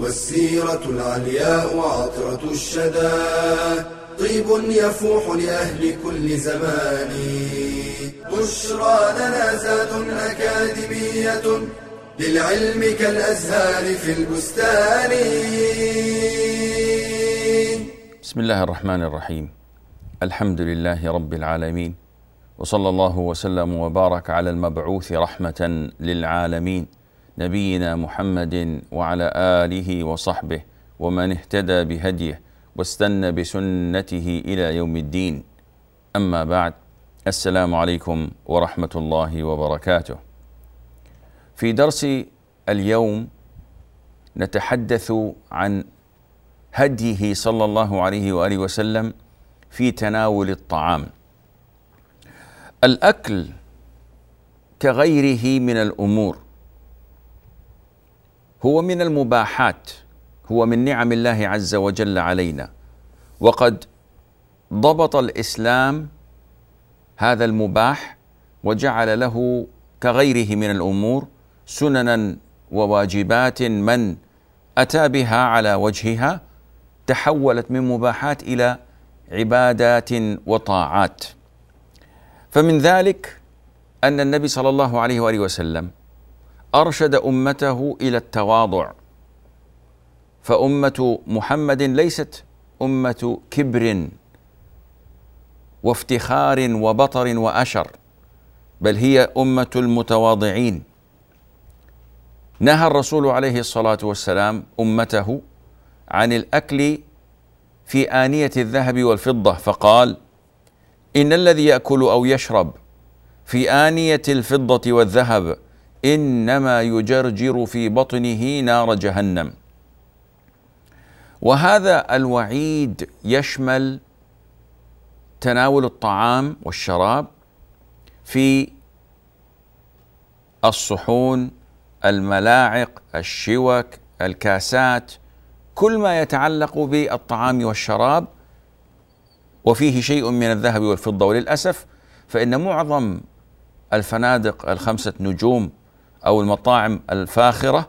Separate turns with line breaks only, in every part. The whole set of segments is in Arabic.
والسيرة العلياء وعطرة الشدى. طيب يفوح لأهل كل زمان. بشرى لنا زاد أكاديمية للعلم كالأزهار في البستان.
بسم الله الرحمن الرحيم. الحمد لله رب العالمين وصلى الله وسلم وبارك على المبعوث رحمة للعالمين. نبينا محمد وعلى آله وصحبه ومن اهتدى بهديه واستنى بسنته إلى يوم الدين أما بعد السلام عليكم ورحمة الله وبركاته في درس اليوم نتحدث عن هديه صلى الله عليه وآله وسلم في تناول الطعام. الأكل كغيره من الأمور هو من المباحات هو من نعم الله عز وجل علينا. وقد ضبط الإسلام هذا المباح وجعل له كغيره من الأمور سننا وواجبات من أتى بها على وجهها تحولت من مباحات إلى عبادات وطاعات. فمن ذلك أن النبي صلى الله عليه وآله وسلم أرشد أمته إلى التواضع. فأمة محمد ليست أمة كبر وافتخار وبطر وأشر بل هي أمة المتواضعين. نهى الرسول عليه الصلاة والسلام أمته عن الأكل في آنية الذهب والفضة فقال إن الذي يأكل أو يشرب في آنية الفضة والذهب إنما يجرجر في بطنه نار جهنم. وهذا الوعيد يشمل تناول الطعام والشراب في الصحون الملاعق الشوك الكاسات كل ما يتعلق بالطعام والشراب. وفيه شيء من الذهب والفضة. وللأسف فإن معظم الفنادق الخمسة نجوم أو المطاعم الفاخرة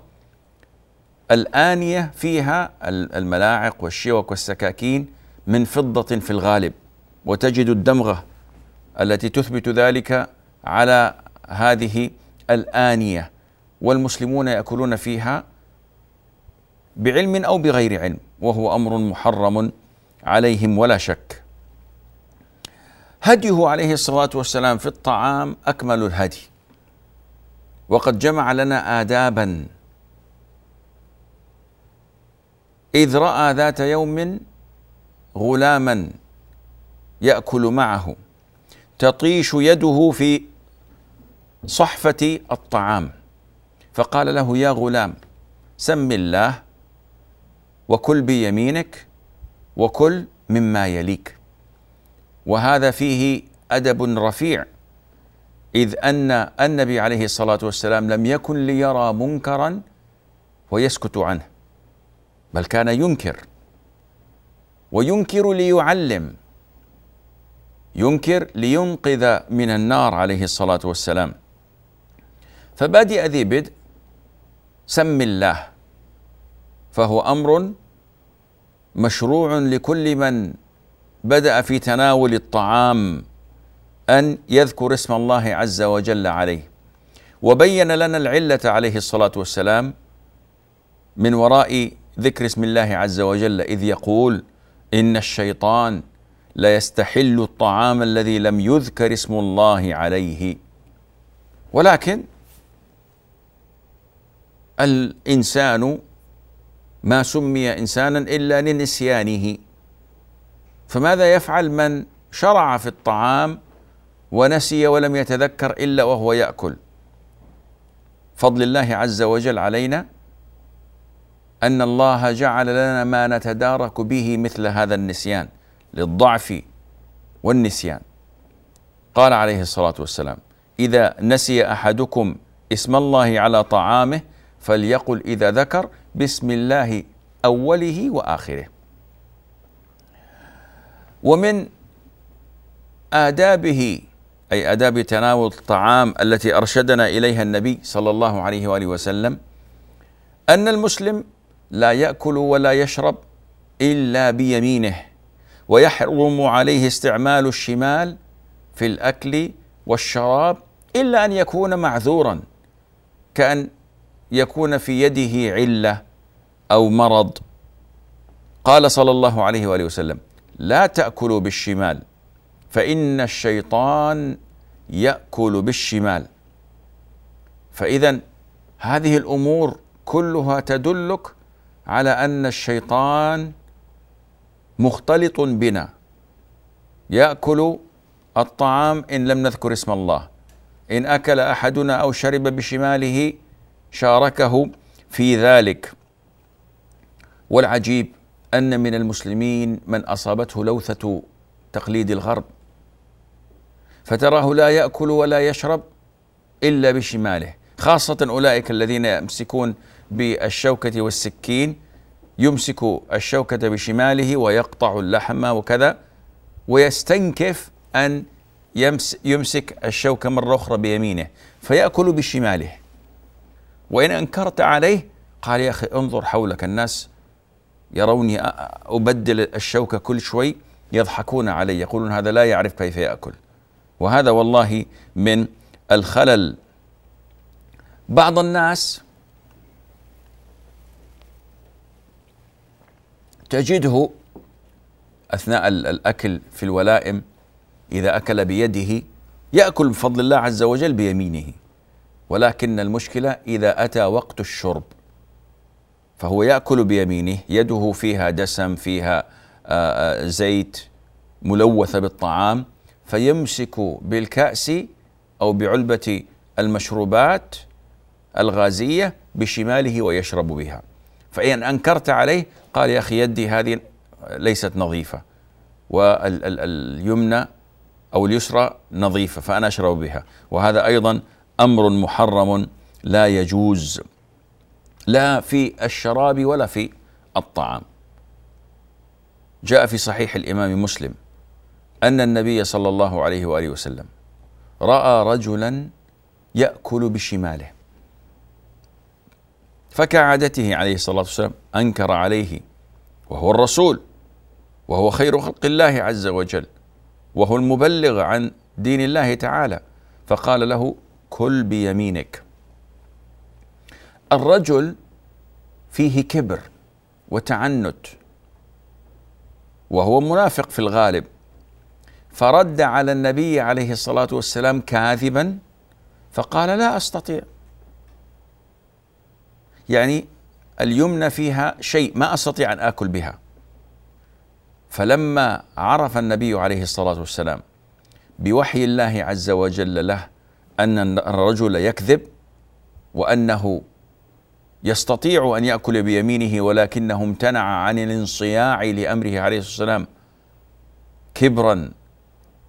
الآنية فيها الملاعق والشوك والسكاكين من فضة في الغالب وتجد الدمغة التي تثبت ذلك على هذه الآنية والمسلمون يأكلون فيها بعلم أو بغير علم وهو أمر محرم عليهم ولا شك. هديه عليه الصلاة والسلام في الطعام أكمل الهدي. وقد جمع لنا آدابا. إذ رأى ذات يوم غلاما يأكل معه. تطيش يده في صحفة الطعام. فقال له يا غلام سم الله وكل بيمينك وكل مما يليك. وهذا فيه أدب رفيع. إذ أن النبي عليه الصلاة والسلام لم يكن ليرى منكرا ويسكت عنه بل كان ينكر وينكر ليعلم ينكر لينقذ من النار عليه الصلاة والسلام. فبادئ ذي بدء سم الله فهو أمر مشروع لكل من بدأ في تناول الطعام أن يذكر اسم الله عز وجل عليه. وبين لنا العلة عليه الصلاة والسلام من وراء ذكر اسم الله عز وجل إذ يقول إن الشيطان ليستحل الطعام الذي لم يذكر اسم الله عليه. ولكن الإنسان ما سمي إنسانا إلا لنسيانه. فماذا يفعل من شرع في الطعام ونسي ولم يتذكر إلا وهو يأكل. فضل الله عز وجل علينا أن الله جعل لنا ما نتدارك به مثل هذا النسيان للضعف والنسيان. قال عليه الصلاة والسلام إذا نسي أحدكم اسم الله على طعامه فليقل إذا ذكر بسم الله أوله وآخره. ومن آدابه أي آداب تناول الطعام التي أرشدنا إليها النبي صلى الله عليه وآله وسلم أن المسلم لا يأكل ولا يشرب إلا بيمينه ويحرم عليه استعمال الشمال في الأكل والشراب إلا أن يكون معذورا كأن يكون في يده علة أو مرض. قال صلى الله عليه وآله وسلم لا تأكلوا بالشمال فإن الشيطان يأكل بالشمال. فإذا هذه الأمور كلها تدلك على أن الشيطان مختلط بنا. يأكل الطعام إن لم نذكر اسم الله. إن أكل أحدنا أو شرب بشماله شاركه في ذلك. والعجيب أن من المسلمين من أصابته لوثة تقليد الغرب. فتراه لا يأكل ولا يشرب إلا بشماله. خاصة أولئك الذين يمسكون بالشوكة والسكين يمسك الشوكة بشماله ويقطع اللحم وكذا ويستنكف أن يمسك الشوكة مرة أخرى بيمينه فيأكل بشماله. وإن أنكرت عليه قال يا أخي انظر حولك الناس يروني أبدل الشوكة كل شوي يضحكون علي يقولون هذا لا يعرف كيف يأكل. وهذا والله من الخلل. بعض الناس تجده أثناء الأكل في الولائم إذا أكل بيده يأكل بفضل الله عز وجل بيمينه. ولكن المشكلة إذا أتى وقت الشرب فهو يأكل بيمينه يده فيها دسم فيها زيت ملوثة بالطعام فيمسك بالكأس أو بعلبة المشروبات الغازية بشماله ويشرب بها. فإن أنكرت عليه قال يا أخي يدي هذه ليست نظيفة واليمنى أو اليسرى نظيفة فأنا أشرب بها. وهذا أيضا أمر محرم لا يجوز لا في الشراب ولا في الطعام. جاء في صحيح الإمام مسلم أن النبي صلى الله عليه وآله وسلم رأى رجلا يأكل بشماله. فكعادته عليه الصلاة والسلام أنكر عليه وهو الرسول وهو خير خلق الله عز وجل وهو المبلغ عن دين الله تعالى. فقال له كل بيمينك. الرجل فيه كبر وتعنت وهو منافق في الغالب. فرد على النبي عليه الصلاة والسلام كاذبا فقال لا أستطيع. يعني اليمنى فيها شيء ما أستطيع أن آكل بها. فلما عرف النبي عليه الصلاة والسلام بوحي الله عز وجل له أن الرجل يكذب وأنه يستطيع أن يأكل بيمينه ولكنه امتنع عن الانصياع لأمره عليه الصلاة والسلام كبرا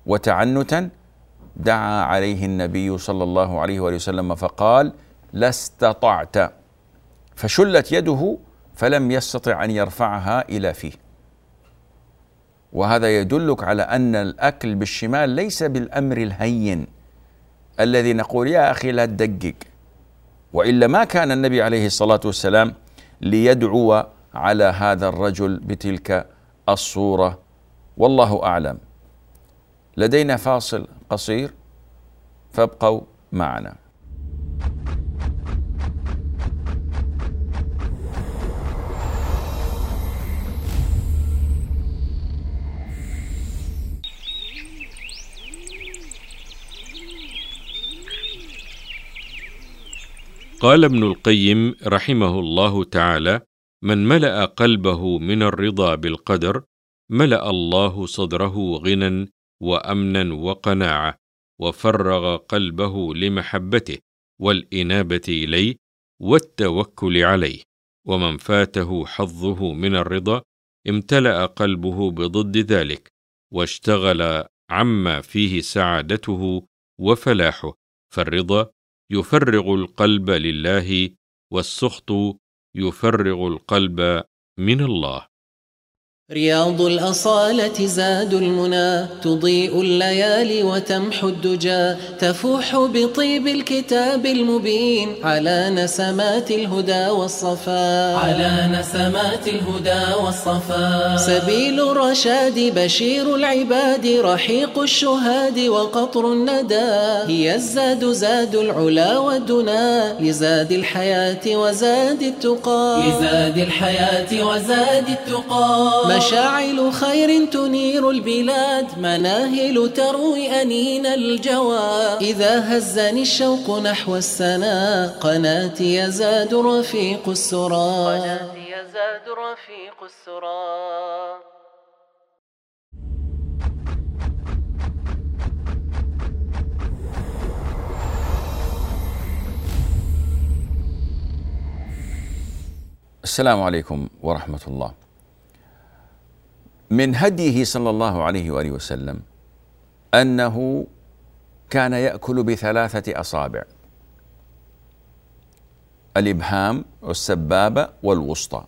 وتعنتا دعا عليه النبي صلى الله عليه وآله وسلم فقال لا استطعت فشلت يده فلم يستطع أن يرفعها إلى فيه. وهذا يدلك على أن الأكل بالشمال ليس بالأمر الهين الذي نقول يا أخي لا تدقق. وإلا ما كان النبي عليه الصلاة والسلام ليدعو على هذا الرجل بتلك الصورة. والله أعلم. لدينا فاصل قصير فابقوا معنا.
قال ابن القيم رحمه الله تعالى من ملأ قلبه من الرضا بالقدر ملأ الله صدره غنى وأمنا وقناعة وفرغ قلبه لمحبته والإنابة إليه والتوكل عليه ومن فاته حظه من الرضا امتلأ قلبه بضد ذلك واشتغل عما فيه سعادته وفلاحه فالرضا يفرغ القلب لله والسخط يفرغ القلب من الله.
رياض الأصالة زاد المنى تضيء الليالي وتمحو الدجى تفوح بطيب الكتاب المبين على نسمات الهدى والصفا. على نسمات الهدى والصفا. سبيل الرشاد بشير العباد رحيق الشهاد وقطر الندى. هي الزاد زاد العلا والدنا لزاد الحياة وزاد التقى. لزاد الحياة وزاد التقى. مشاعل خير تنير البلاد مناهل تروي أنين الجوى. إذا هزني الشوق نحو السنا قناتي يزاد رفيق السرى. قناتي يزاد رفيق السرى.
السلام عليكم ورحمة الله. من هديه صلى الله عليه وآله وسلم أنه كان يأكل بثلاثة أصابع الإبهام والسبابه والوسطى.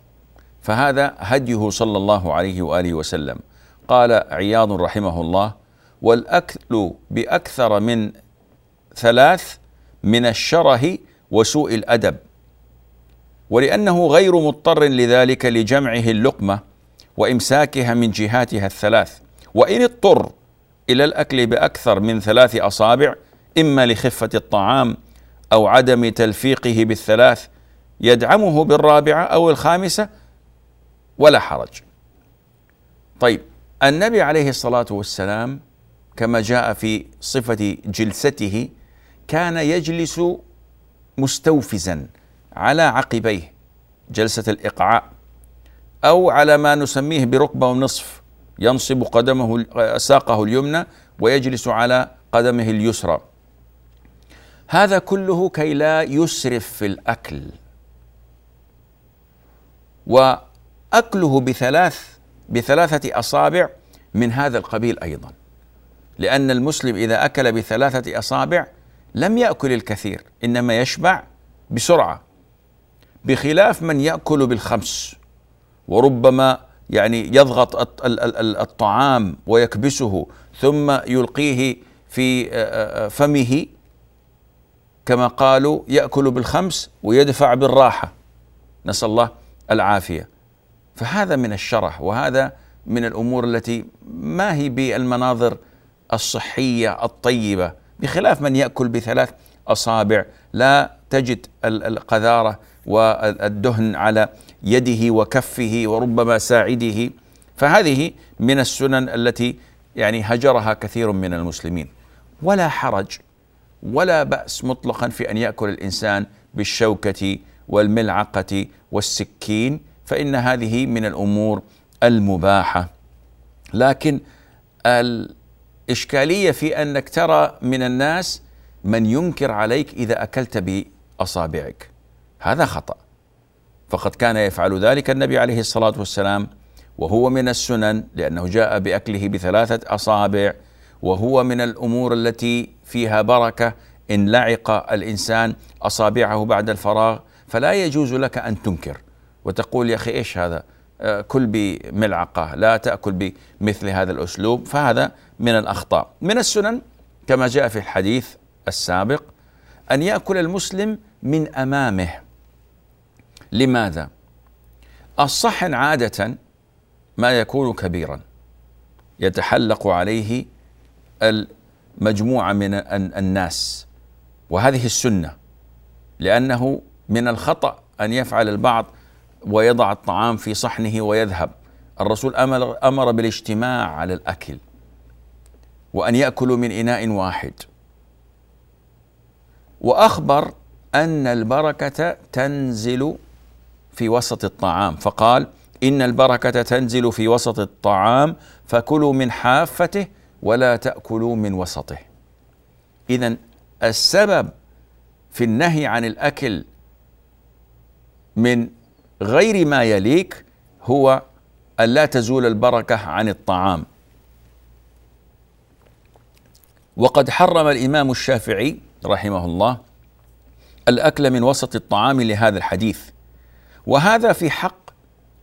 فهذا هديه صلى الله عليه وآله وسلم. قال عياض رحمه الله والأكل بأكثر من ثلاث من الشره وسوء الأدب ولأنه غير مضطر لذلك لجمعه اللقمة وإمساكها من جهاتها الثلاث وإن اضطر إلى الأكل بأكثر من ثلاث أصابع إما لخفة الطعام أو عدم تلفيقه بالثلاث يدعمه بالرابعة أو الخامسة ولا حرج. طيب النبي عليه الصلاة والسلام كما جاء في صفة جلسته كان يجلس مستوفزا على عقبيه جلسة الإقعاء أو على ما نسميه بركبة ونصف ينصب قدمه ساقه اليمنى ويجلس على قدمه اليسرى. هذا كله كي لا يسرف في الأكل. وأكله بثلاث بثلاثة أصابع من هذا القبيل أيضا. لأن المسلم إذا أكل بثلاثة أصابع لم يأكل الكثير إنما يشبع بسرعة بخلاف من يأكل بالخمس. وربما يعني يضغط الطعام ويكبسه ثم يلقيه في فمه كما قالوا يأكل بالخمس ويدفع بالراحة. نسأل الله العافية. فهذا من الشرح وهذا من الأمور التي ما هي بالمناظر الصحية الطيبة بخلاف من يأكل بثلاث أصابع. لا تجد القذارة والدهن على يده وكفه وربما ساعده. فهذه من السنن التي يعني هجرها كثير من المسلمين. ولا حرج ولا بأس مطلقا في أن يأكل الإنسان بالشوكة والملعقة والسكين فإن هذه من الأمور المباحة. لكن الإشكالية في أنك ترى من الناس من ينكر عليك إذا أكلت بأصابعك. هذا خطأ. فقد كان يفعل ذلك النبي عليه الصلاة والسلام وهو من السنن لأنه جاء بأكله بثلاثة أصابع وهو من الأمور التي فيها بركة إن لعق الإنسان أصابعه بعد الفراغ فلا يجوز لك أن تنكر. وتقول يا أخي إيش هذا؟ آه، كل بملعقة لا تأكل بمثل هذا الأسلوب. فهذا من الأخطاء. من السنن كما جاء في الحديث السابق أن يأكل المسلم من أمامه. لماذا؟ الصحن عادة ما يكون كبيرا. يتحلق عليه المجموعة من الناس. وهذه السنة. لأنه من الخطأ أن يفعل البعض ويضع الطعام في صحنه ويذهب. الرسول أمر, بالاجتماع على الأكل. وأن يأكلوا من إناء واحد. وأخبر أن البركة تنزل في وسط الطعام. فقال إن البركة تنزل في وسط الطعام فكلوا من حافته ولا تأكلوا من وسطه. إذا السبب في النهي عن الأكل من غير ما يليق هو أن لا تزول البركة عن الطعام. وقد حرم الإمام الشافعي رحمه الله الأكل من وسط الطعام لهذا الحديث. وهذا في حق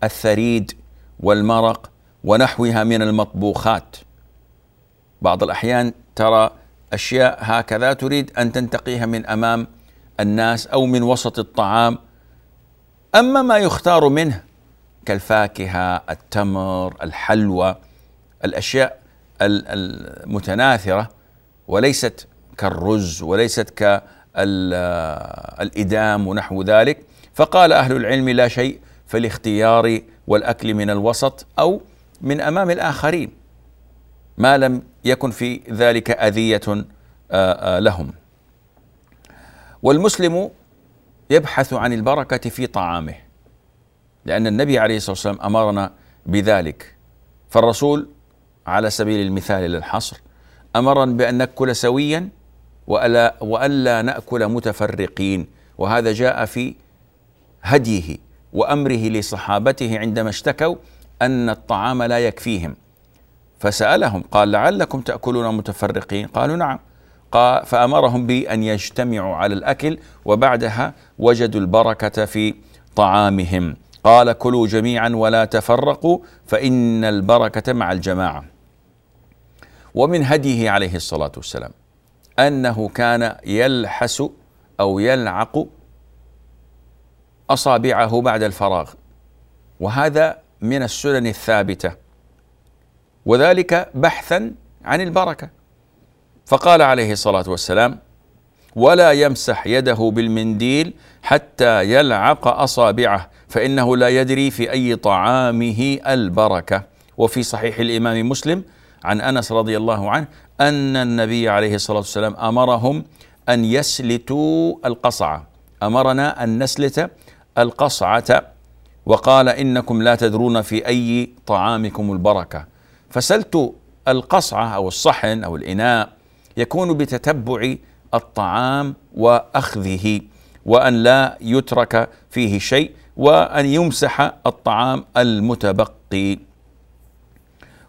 الثريد والمرق ونحوها من المطبوخات. بعض الأحيان ترى أشياء هكذا تريد أن تنتقيها من أمام الناس أو من وسط الطعام. أما ما يختار منه كالفاكهة التمر الحلوى الأشياء المتناثرة وليست كالرز وليست كالإدام ونحو ذلك فقال أهل العلم لا شيء في الاختيار والأكل من الوسط أو من أمام الآخرين ما لم يكن في ذلك أذية لهم. والمسلم يبحث عن البركة في طعامه لأن النبي عليه الصلاة والسلام أمرنا بذلك. فالرسول على سبيل المثال للحصر أمرنا بأن نأكل سويا وألا, وألا نأكل متفرقين وهذا جاء في هديه وأمره لصحابته عندما اشتكوا أن الطعام لا يكفيهم. فسألهم قال لعلكم تأكلون متفرقين؟ قالوا نعم. قال فأمرهم بأن يجتمعوا على الأكل وبعدها وجدوا البركة في طعامهم. قال كلوا جميعا ولا تفرقوا فإن البركة مع الجماعة. ومن هديه عليه الصلاة والسلام أنه كان يلحس أو يلعق أصابعه بعد الفراغ. وهذا من السنن الثابتة. وذلك بحثا عن البركة. فقال عليه الصلاة والسلام ولا يمسح يده بالمنديل حتى يلعق أصابعه فإنه لا يدري في أي طعامه البركة. وفي صحيح الإمام مسلم عن أنس رضي الله عنه أن النبي عليه الصلاة والسلام أمرهم أن يسلتوا القصعة. أمرنا أن نسلت القصعة وقال إنكم لا تدرون في أي طعامكم البركة. فسلت القصعة أو الصحن أو الإناء يكون بتتبع الطعام وأخذه وأن لا يترك فيه شيء وأن يمسح الطعام المتبقي.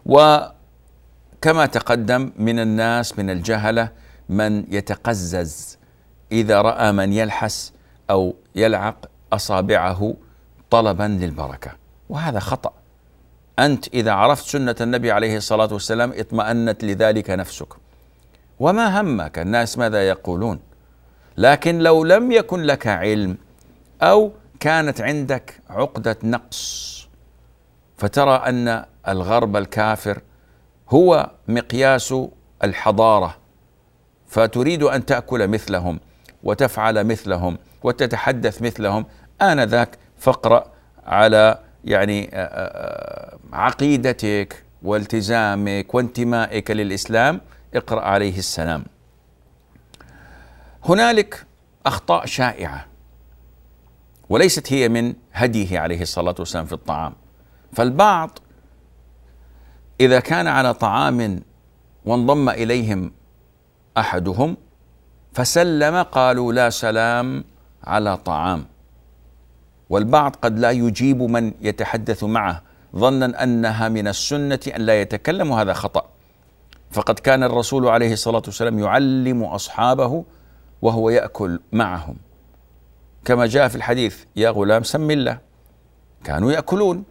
وكما تقدم من الناس من الجهلة من يتقزز إذا رأى من يلحس أو يلعق أصابعه طلبا للبركة. وهذا خطأ. أنت إذا عرفت سنة النبي عليه الصلاة والسلام اطمأنت لذلك نفسك. وما همك؟ الناس ماذا يقولون؟ لكن لو لم يكن لك علم أو كانت عندك عقدة نقص فترى أن الغرب الكافر هو مقياس الحضارة. فتريد أن تأكل مثلهم وتفعل مثلهم وتتحدث مثلهم آنذاك فاقرأ على يعني عقيدتك والتزامك وانتمائك للإسلام. اقرأ عليه السلام. هنالك أخطاء شائعة وليست هي من هديه عليه الصلاة والسلام في الطعام. فالبعض إذا كان على طعام وانضم إليهم أحدهم فسلم قالوا لا سلام على طعام. والبعض قد لا يجيب من يتحدث معه ظنا أنها من السنة أن لا يتكلم وهذا خطأ. فقد كان الرسول عليه الصلاة والسلام يعلم أصحابه وهو يأكل معهم. كما جاء في الحديث يا غلام سم الله. كانوا يأكلون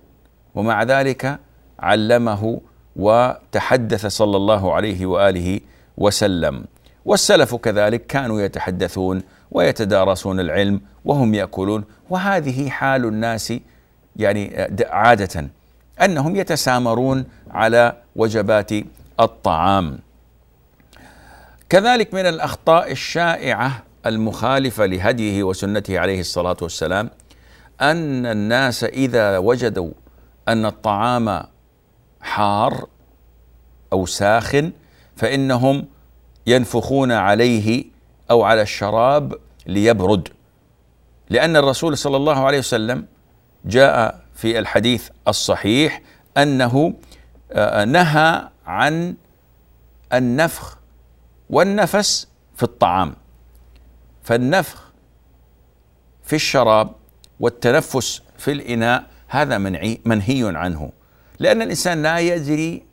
ومع ذلك علمه وتحدث صلى الله عليه وآله وسلم. والسلف كذلك كانوا يتحدثون ويتدارسون العلم وهم يأكلون وهذه حال الناس يعني عادة أنهم يتسامرون على وجبات الطعام. كذلك من الأخطاء الشائعة المخالفة لهديه وسنته عليه الصلاة والسلام أن الناس إذا وجدوا أن الطعام حار أو ساخن فإنهم ينفخون عليه أو على الشراب ليبرد. لأن الرسول صلى الله عليه وسلم جاء في الحديث الصحيح أنه آه، نهى عن النفخ والنفس في الطعام. فالنفخ في الشراب والتنفس في الإناء هذا منعي منهي عنه. لأن الإنسان لا يدري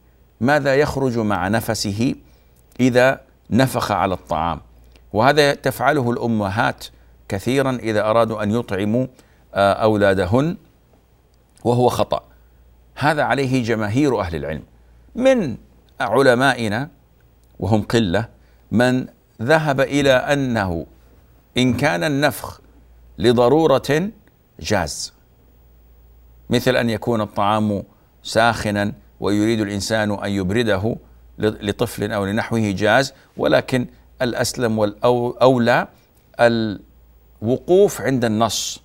ماذا يخرج مع نفسه إذا نفخ على الطعام. وهذا تفعله الأمهات كثيرا إذا أرادوا أن يطعموا آه، أولادهن وهو خطأ. هذا عليه جماهير أهل العلم. من علمائنا وهم قلة من ذهب إلى أنه إن كان النفخ لضرورة جاز. مثل أن يكون الطعام ساخنا ويريد الإنسان أن يبرده لطفل أو لنحوه جاز ولكن الأسلم والأولى الوقوف عند النص.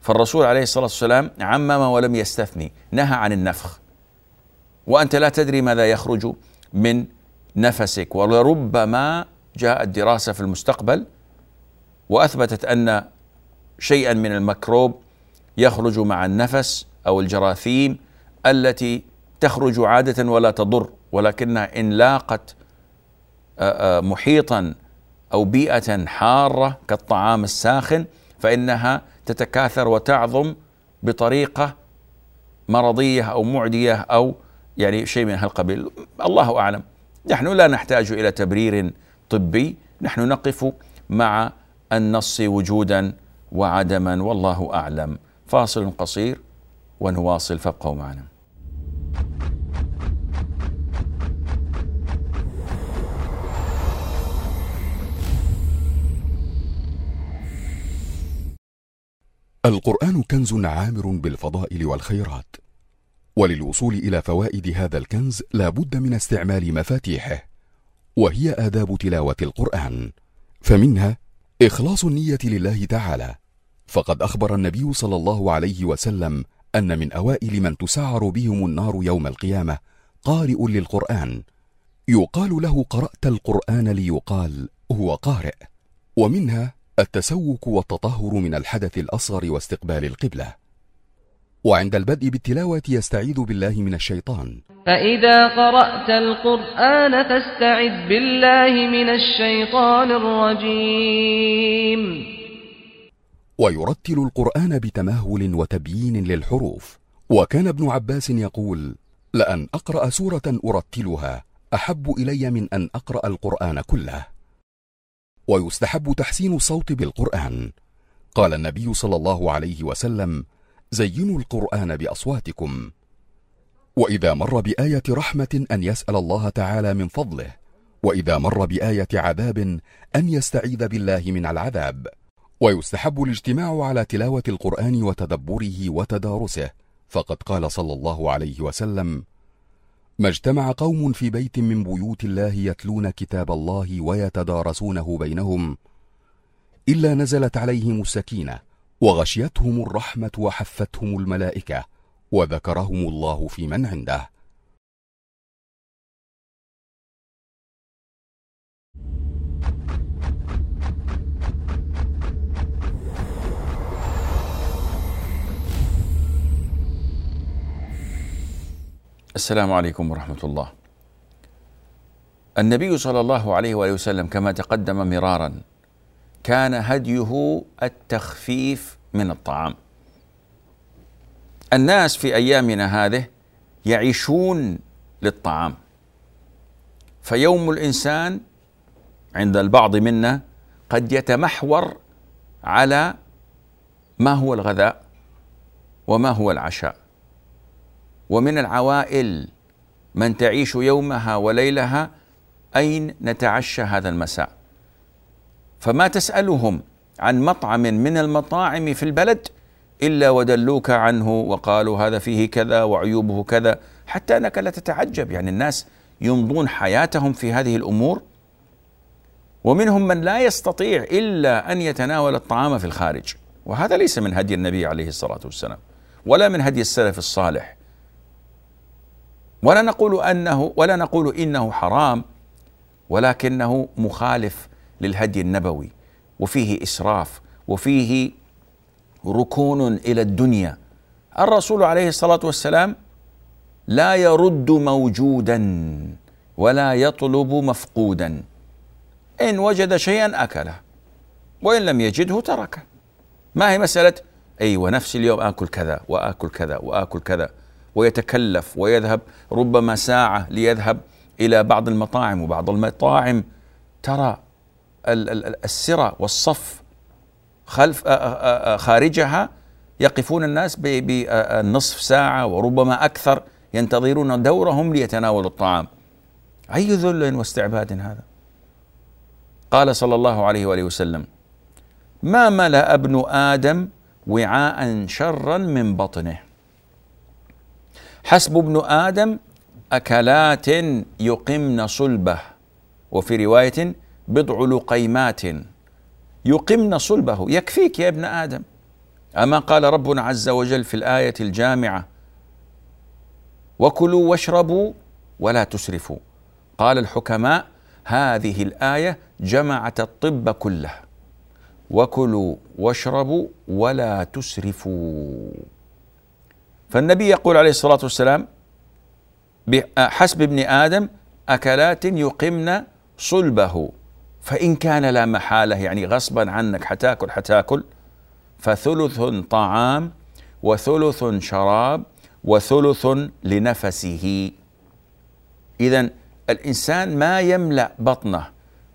فالرسول عليه الصلاة والسلام عمم ولم يستثني نهى عن النفخ. وأنت لا تدري ماذا يخرج من نفسك ولربما جاءت دراسة في المستقبل وأثبتت أن شيئا من الميكروب يخرج مع النفس أو الجراثيم التي تخرج عادة ولا تضر ولكنها إن لاقت محيطا أو بيئة حارة كالطعام الساخن فإنها تتكاثر وتعظم بطريقة مرضية أو معدية أو يعني شيء من هالقبيل. الله أعلم. نحن لا نحتاج إلى تبرير طبي نحن نقف مع النص وجودا وعدما. والله أعلم. فاصل قصير ونواصل فابقوا معنا.
القرآن كنز عامر بالفضائل والخيرات وللوصول إلى فوائد هذا الكنز لا بد من استعمال مفاتيحه وهي آداب تلاوة القرآن. فمنها إخلاص النية لله تعالى. فقد أخبر النبي صلى الله عليه وسلم أن من أوائل من تسعر بهم النار يوم القيامة قارئ للقرآن. يقال له قرأت القرآن ليقال هو قارئ. ومنها التسوك والتطهر من الحدث الأصغر واستقبال القبلة. وعند البدء بالتلاوة يستعيذ بالله من الشيطان.
فإذا قرأت القرآن فاستعذ بالله من الشيطان الرجيم.
ويرتل القرآن بتمهل وتبيين للحروف. وكان ابن عباس يقول لأن أقرأ سورة أرتلها أحب إلي من أن أقرأ القرآن كله. ويستحب تحسين الصوت بالقرآن. قال النبي صلى الله عليه وسلم زينوا القرآن بأصواتكم. وإذا مر بآية رحمة أن يسأل الله تعالى من فضله وإذا مر بآية عذاب أن يستعيذ بالله من العذاب. ويستحب الاجتماع على تلاوة القرآن وتدبره وتدارسه فقد قال صلى الله عليه وسلم ما اجتمع قوم في بيت من بيوت الله يتلون كتاب الله ويتدارسونه بينهم إلا نزلت عليهم السكينة وغشيتهم الرحمة وحفتهم الملائكة وذكرهم الله في من عنده.
السلام عليكم ورحمة الله. النبي صلى الله عليه وآله وسلم كما تقدم مرارا كان هديه التخفيف من الطعام. الناس في أيامنا هذه يعيشون للطعام. فيوم الإنسان عند البعض منا قد يتمحور على ما هو الغذاء وما هو العشاء. ومن العوائل من تعيش يومها وليلها أين نتعشى هذا المساء؟ فما تسألهم عن مطعم من المطاعم في البلد إلا ودلوك عنه وقالوا هذا فيه كذا وعيوبه كذا حتى أنك لا تتعجب. يعني الناس يمضون حياتهم في هذه الأمور. ومنهم من لا يستطيع إلا أن يتناول الطعام في الخارج. وهذا ليس من هدي النبي عليه الصلاة والسلام ولا من هدي السلف الصالح. ولا نقول انه ولا نقول إنه حرام ولكنه مخالف للهدي النبوي وفيه إسراف وفيه ركون إلى الدنيا. الرسول عليه الصلاة والسلام لا يرد موجودا ولا يطلب مفقودا. إن وجد شيئا أكله وإن لم يجده تركه. ما هي مسألة؟ أي ونفس اليوم آكل كذا وآكل كذا وآكل كذا. ويتكلف ويذهب ربما ساعة ليذهب إلى بعض المطاعم وبعض المطاعم ترى السرة والصف خلف خارجها يقفون الناس بنصف ساعة وربما أكثر ينتظرون دورهم ليتناولوا الطعام. أي ذل واستعباد هذا؟ قال صلى الله عليه وآله وسلم ما ملأ ابن آدم وعاء شرا من بطنه؟ حسب ابن آدم أكلات يقمن صلبه وفي رواية بضع لقيمات يقمن صلبه. يكفيك يا ابن آدم. أما قال ربنا عز وجل في الآية الجامعة وكلوا واشربوا ولا تسرفوا. قال الحكماء هذه الآية جمعت الطب كله. وكلوا واشربوا ولا تسرفوا. فالنبي يقول عليه الصلاة والسلام حسب ابن آدم أكلات يقمن صلبه فإن كان لا محالة يعني غصبا عنك حتاكل حتاكل فثلث طعام وثلث شراب وثلث لنفسه. إذا الإنسان ما يملأ بطنه.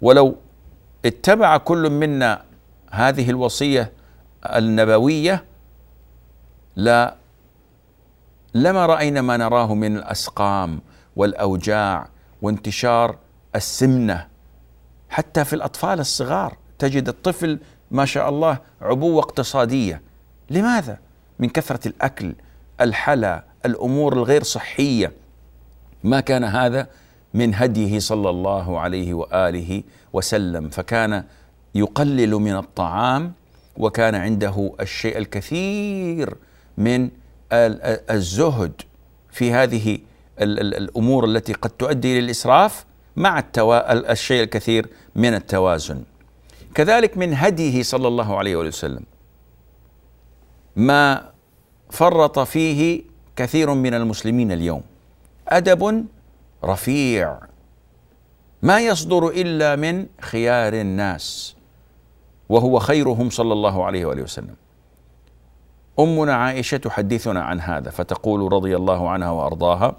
ولو اتبع كل منا هذه الوصية النبوية لا لما رأينا ما نراه من الأسقام والأوجاع وانتشار السمنة حتى في الأطفال الصغار تجد الطفل ما شاء الله عبوة اقتصادية. لماذا؟ من كثرة الأكل الحلا الأمور الغير صحية. ما كان هذا من هديه صلى الله عليه وآله وسلم. فكان يقلل من الطعام وكان عنده الشيء الكثير من الزهد في هذه الأمور التي قد تؤدي إلى الإسراف مع التوا... الشيء الكثير من التوازن. كذلك من هديه صلى الله عليه وسلم. ما فرط فيه كثير من المسلمين اليوم. أدب رفيع. ما يصدر إلا من خيار الناس. وهو خيرهم صلى الله عليه واله وسلم. أمنا عائشة تحدثنا عن هذا فتقول رضي الله عنها وأرضاها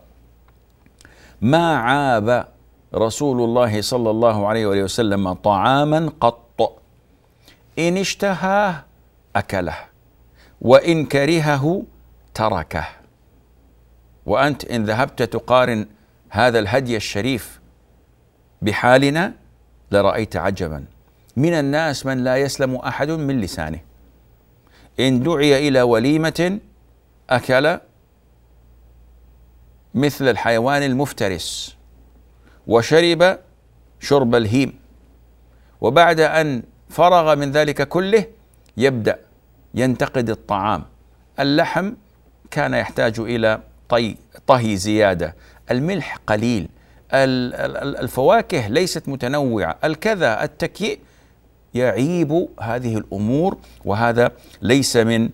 ما عاب رسول الله صلى الله عليه وآله وسلم طعاما قط؟ إن اشتهاه أكله وإن كرهه تركه. وأنت إن ذهبت تقارن هذا الهدي الشريف بحالنا لرأيت عجبا. من الناس من لا يسلم أحد من لسانه. إن دعي إلى وليمة أكل مثل الحيوان المفترس وشرب شرب الهيم. وبعد أن فرغ من ذلك كله يبدأ ينتقد الطعام. اللحم كان يحتاج إلى طي طهي زيادة. الملح قليل. الفواكه ليست متنوعة. الكذا التكيء يعيب هذه الأمور وهذا ليس من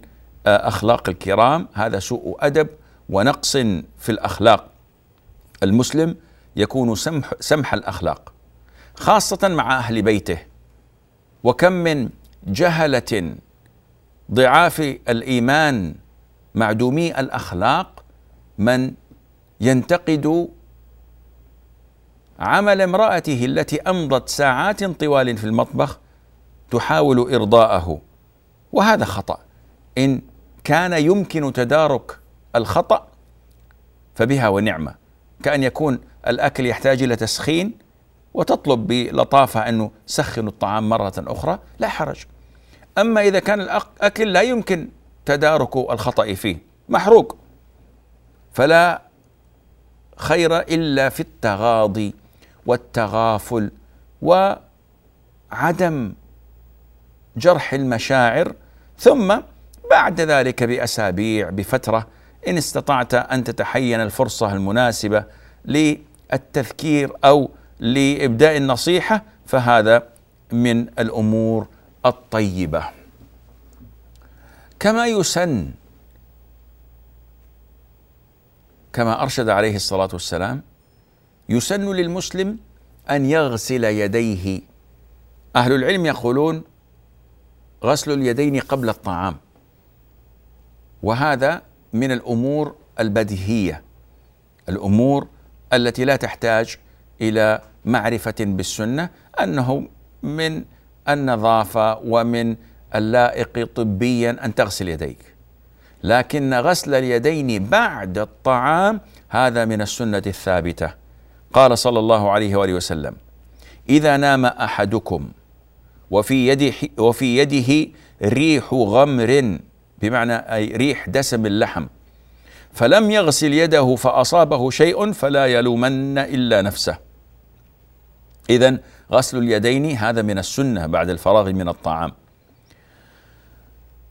آه، أخلاق الكرام هذا سوء أدب ونقص في الأخلاق. المسلم يكون سمح, سمح الأخلاق خاصة مع أهل بيته. وكم من جهلة ضعاف الإيمان معدومي الأخلاق من ينتقد عمل امرأته التي أمضت ساعات طوال في المطبخ تحاول إرضاءه. وهذا خطأ. إن كان يمكن تدارك الخطأ فبها ونعمة. كأن يكون الأكل يحتاج إلى تسخين وتطلب بلطافة أنه سخن الطعام مرة أخرى لا حرج. أما إذا كان الأكل لا يمكن تدارك الخطأ فيه محروق. فلا خير إلا في التغاضي والتغافل وعدم جرح المشاعر ثم بعد ذلك بأسابيع بفترة إن استطعت أن تتحين الفرصة المناسبة للتذكير أو لإبداء النصيحة فهذا من الأمور الطيبة. كما يسن كما أرشد عليه الصلاة والسلام يسن للمسلم أن يغسل يديه. أهل العلم يقولون غسل اليدين قبل الطعام. وهذا من الأمور البديهية الأمور التي لا تحتاج إلى معرفة بالسنة أنه من النظافة ومن اللائق طبيا أن تغسل يديك. لكن غسل اليدين بعد الطعام هذا من السنة الثابتة. قال صلى الله عليه وآله وسلم إذا نام أحدكم وفي يده وفي يده ريح غمر بمعنى أي ريح دسم اللحم. فلم يغسل يده فأصابه شيء فلا يلومن إلا نفسه. اذا غسل اليدين هذا من السنة بعد الفراغ من الطعام.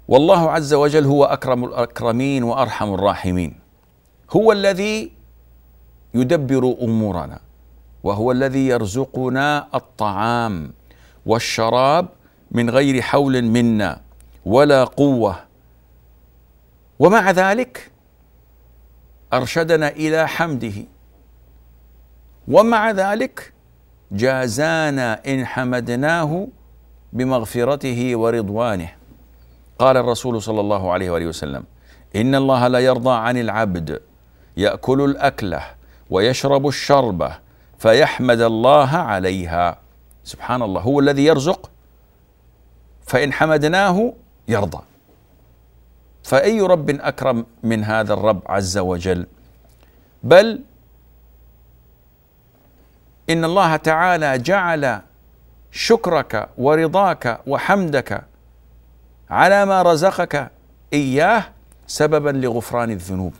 والله عز وجل هو أكرم الأكرمين وأرحم الراحمين. هو الذي يدبر أمورنا وهو الذي يرزقنا الطعام. والشراب من غير حول منا ولا قوة. ومع ذلك أرشدنا إلى حمده. ومع ذلك جازانا إن حمدناه بمغفرته ورضوانه. قال الرسول صلى الله عليه وآله وسلم إن الله لا يرضى عن العبد يأكل الأكلة ويشرب الشربه فيحمد الله عليها. سبحان الله هو الذي يرزق فإن حمدناه يرضى. فأي رب أكرم من هذا الرب عز وجل؟ بل إن الله تعالى جعل شكرك ورضاك وحمدك على ما رزقك إياه سببا لغفران الذنوب.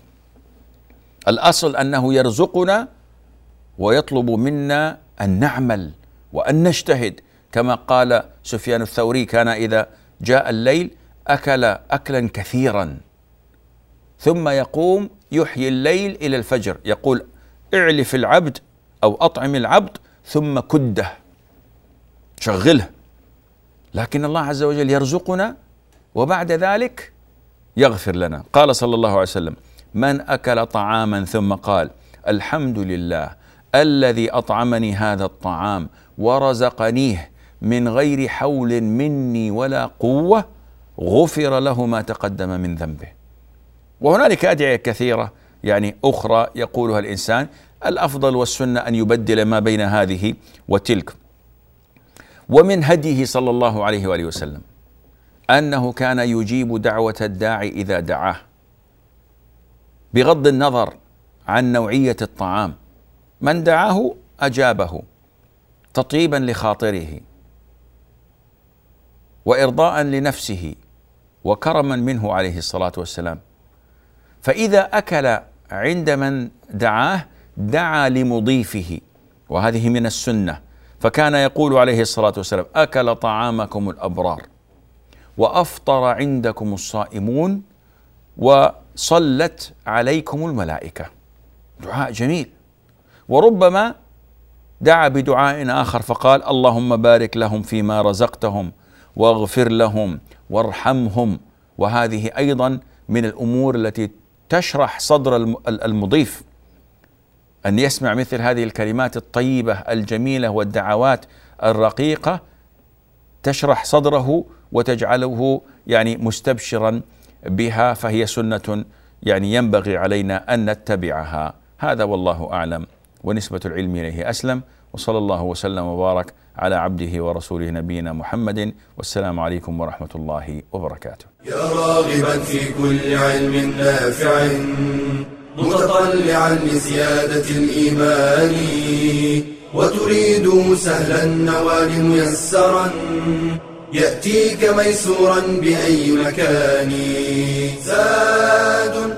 الأصل أنه يرزقنا ويطلب منا أن نعمل. وأن نجتهد. كما قال سفيان الثوري كان إذا جاء الليل أكل اكلا كثيرا ثم يقوم يحيي الليل إلى الفجر. يقول اعلف العبد أو أطعم العبد ثم كده شغله. لكن الله عز وجل يرزقنا وبعد ذلك يغفر لنا. قال صلى الله عليه وسلم من أكل طعاما ثم قال الحمد لله الذي أطعمني هذا الطعام ورزقنيه من غير حول مني ولا قوة غفر له ما تقدم من ذنبه. وهنالك أدعية كثيرة يعني أخرى يقولها الإنسان الأفضل والسنة أن يبدل ما بين هذه وتلك. ومن هديه صلى الله عليه وآله وسلم أنه كان يجيب دعوة الداعي إذا دعاه بغض النظر عن نوعية الطعام. من دعاه أجابه. تطيبا لخاطره وارضاء لنفسه وكرما منه عليه الصلاة والسلام. فإذا أكل عند من دعاه دعا لمضيفه وهذه من السنة. فكان يقول عليه الصلاة والسلام أكل طعامكم الأبرار وأفطر عندكم الصائمون وصلت عليكم الملائكة. دعاء جميل. وربما دعا بدعاء آخر فقال اللهم بارك لهم فيما رزقتهم واغفر لهم وارحمهم. وهذه أيضا من الأمور التي تشرح صدر المضيف. أن يسمع مثل هذه الكلمات الطيبة الجميلة والدعوات الرقيقة تشرح صدره وتجعله يعني مستبشرا بها فهي سنة يعني ينبغي علينا أن نتبعها. هذا والله أعلم. ونسبة العلم إليه أسلم وصلى الله وسلم وبارك على عبده ورسوله نبينا محمد والسلام عليكم ورحمة الله وبركاته.
يا راغبا في كل علم نافع متطلعا لزيادة الإيمان وتريد سهلا النوال ميسرا يأتيك ميسورا بأي مكان زاد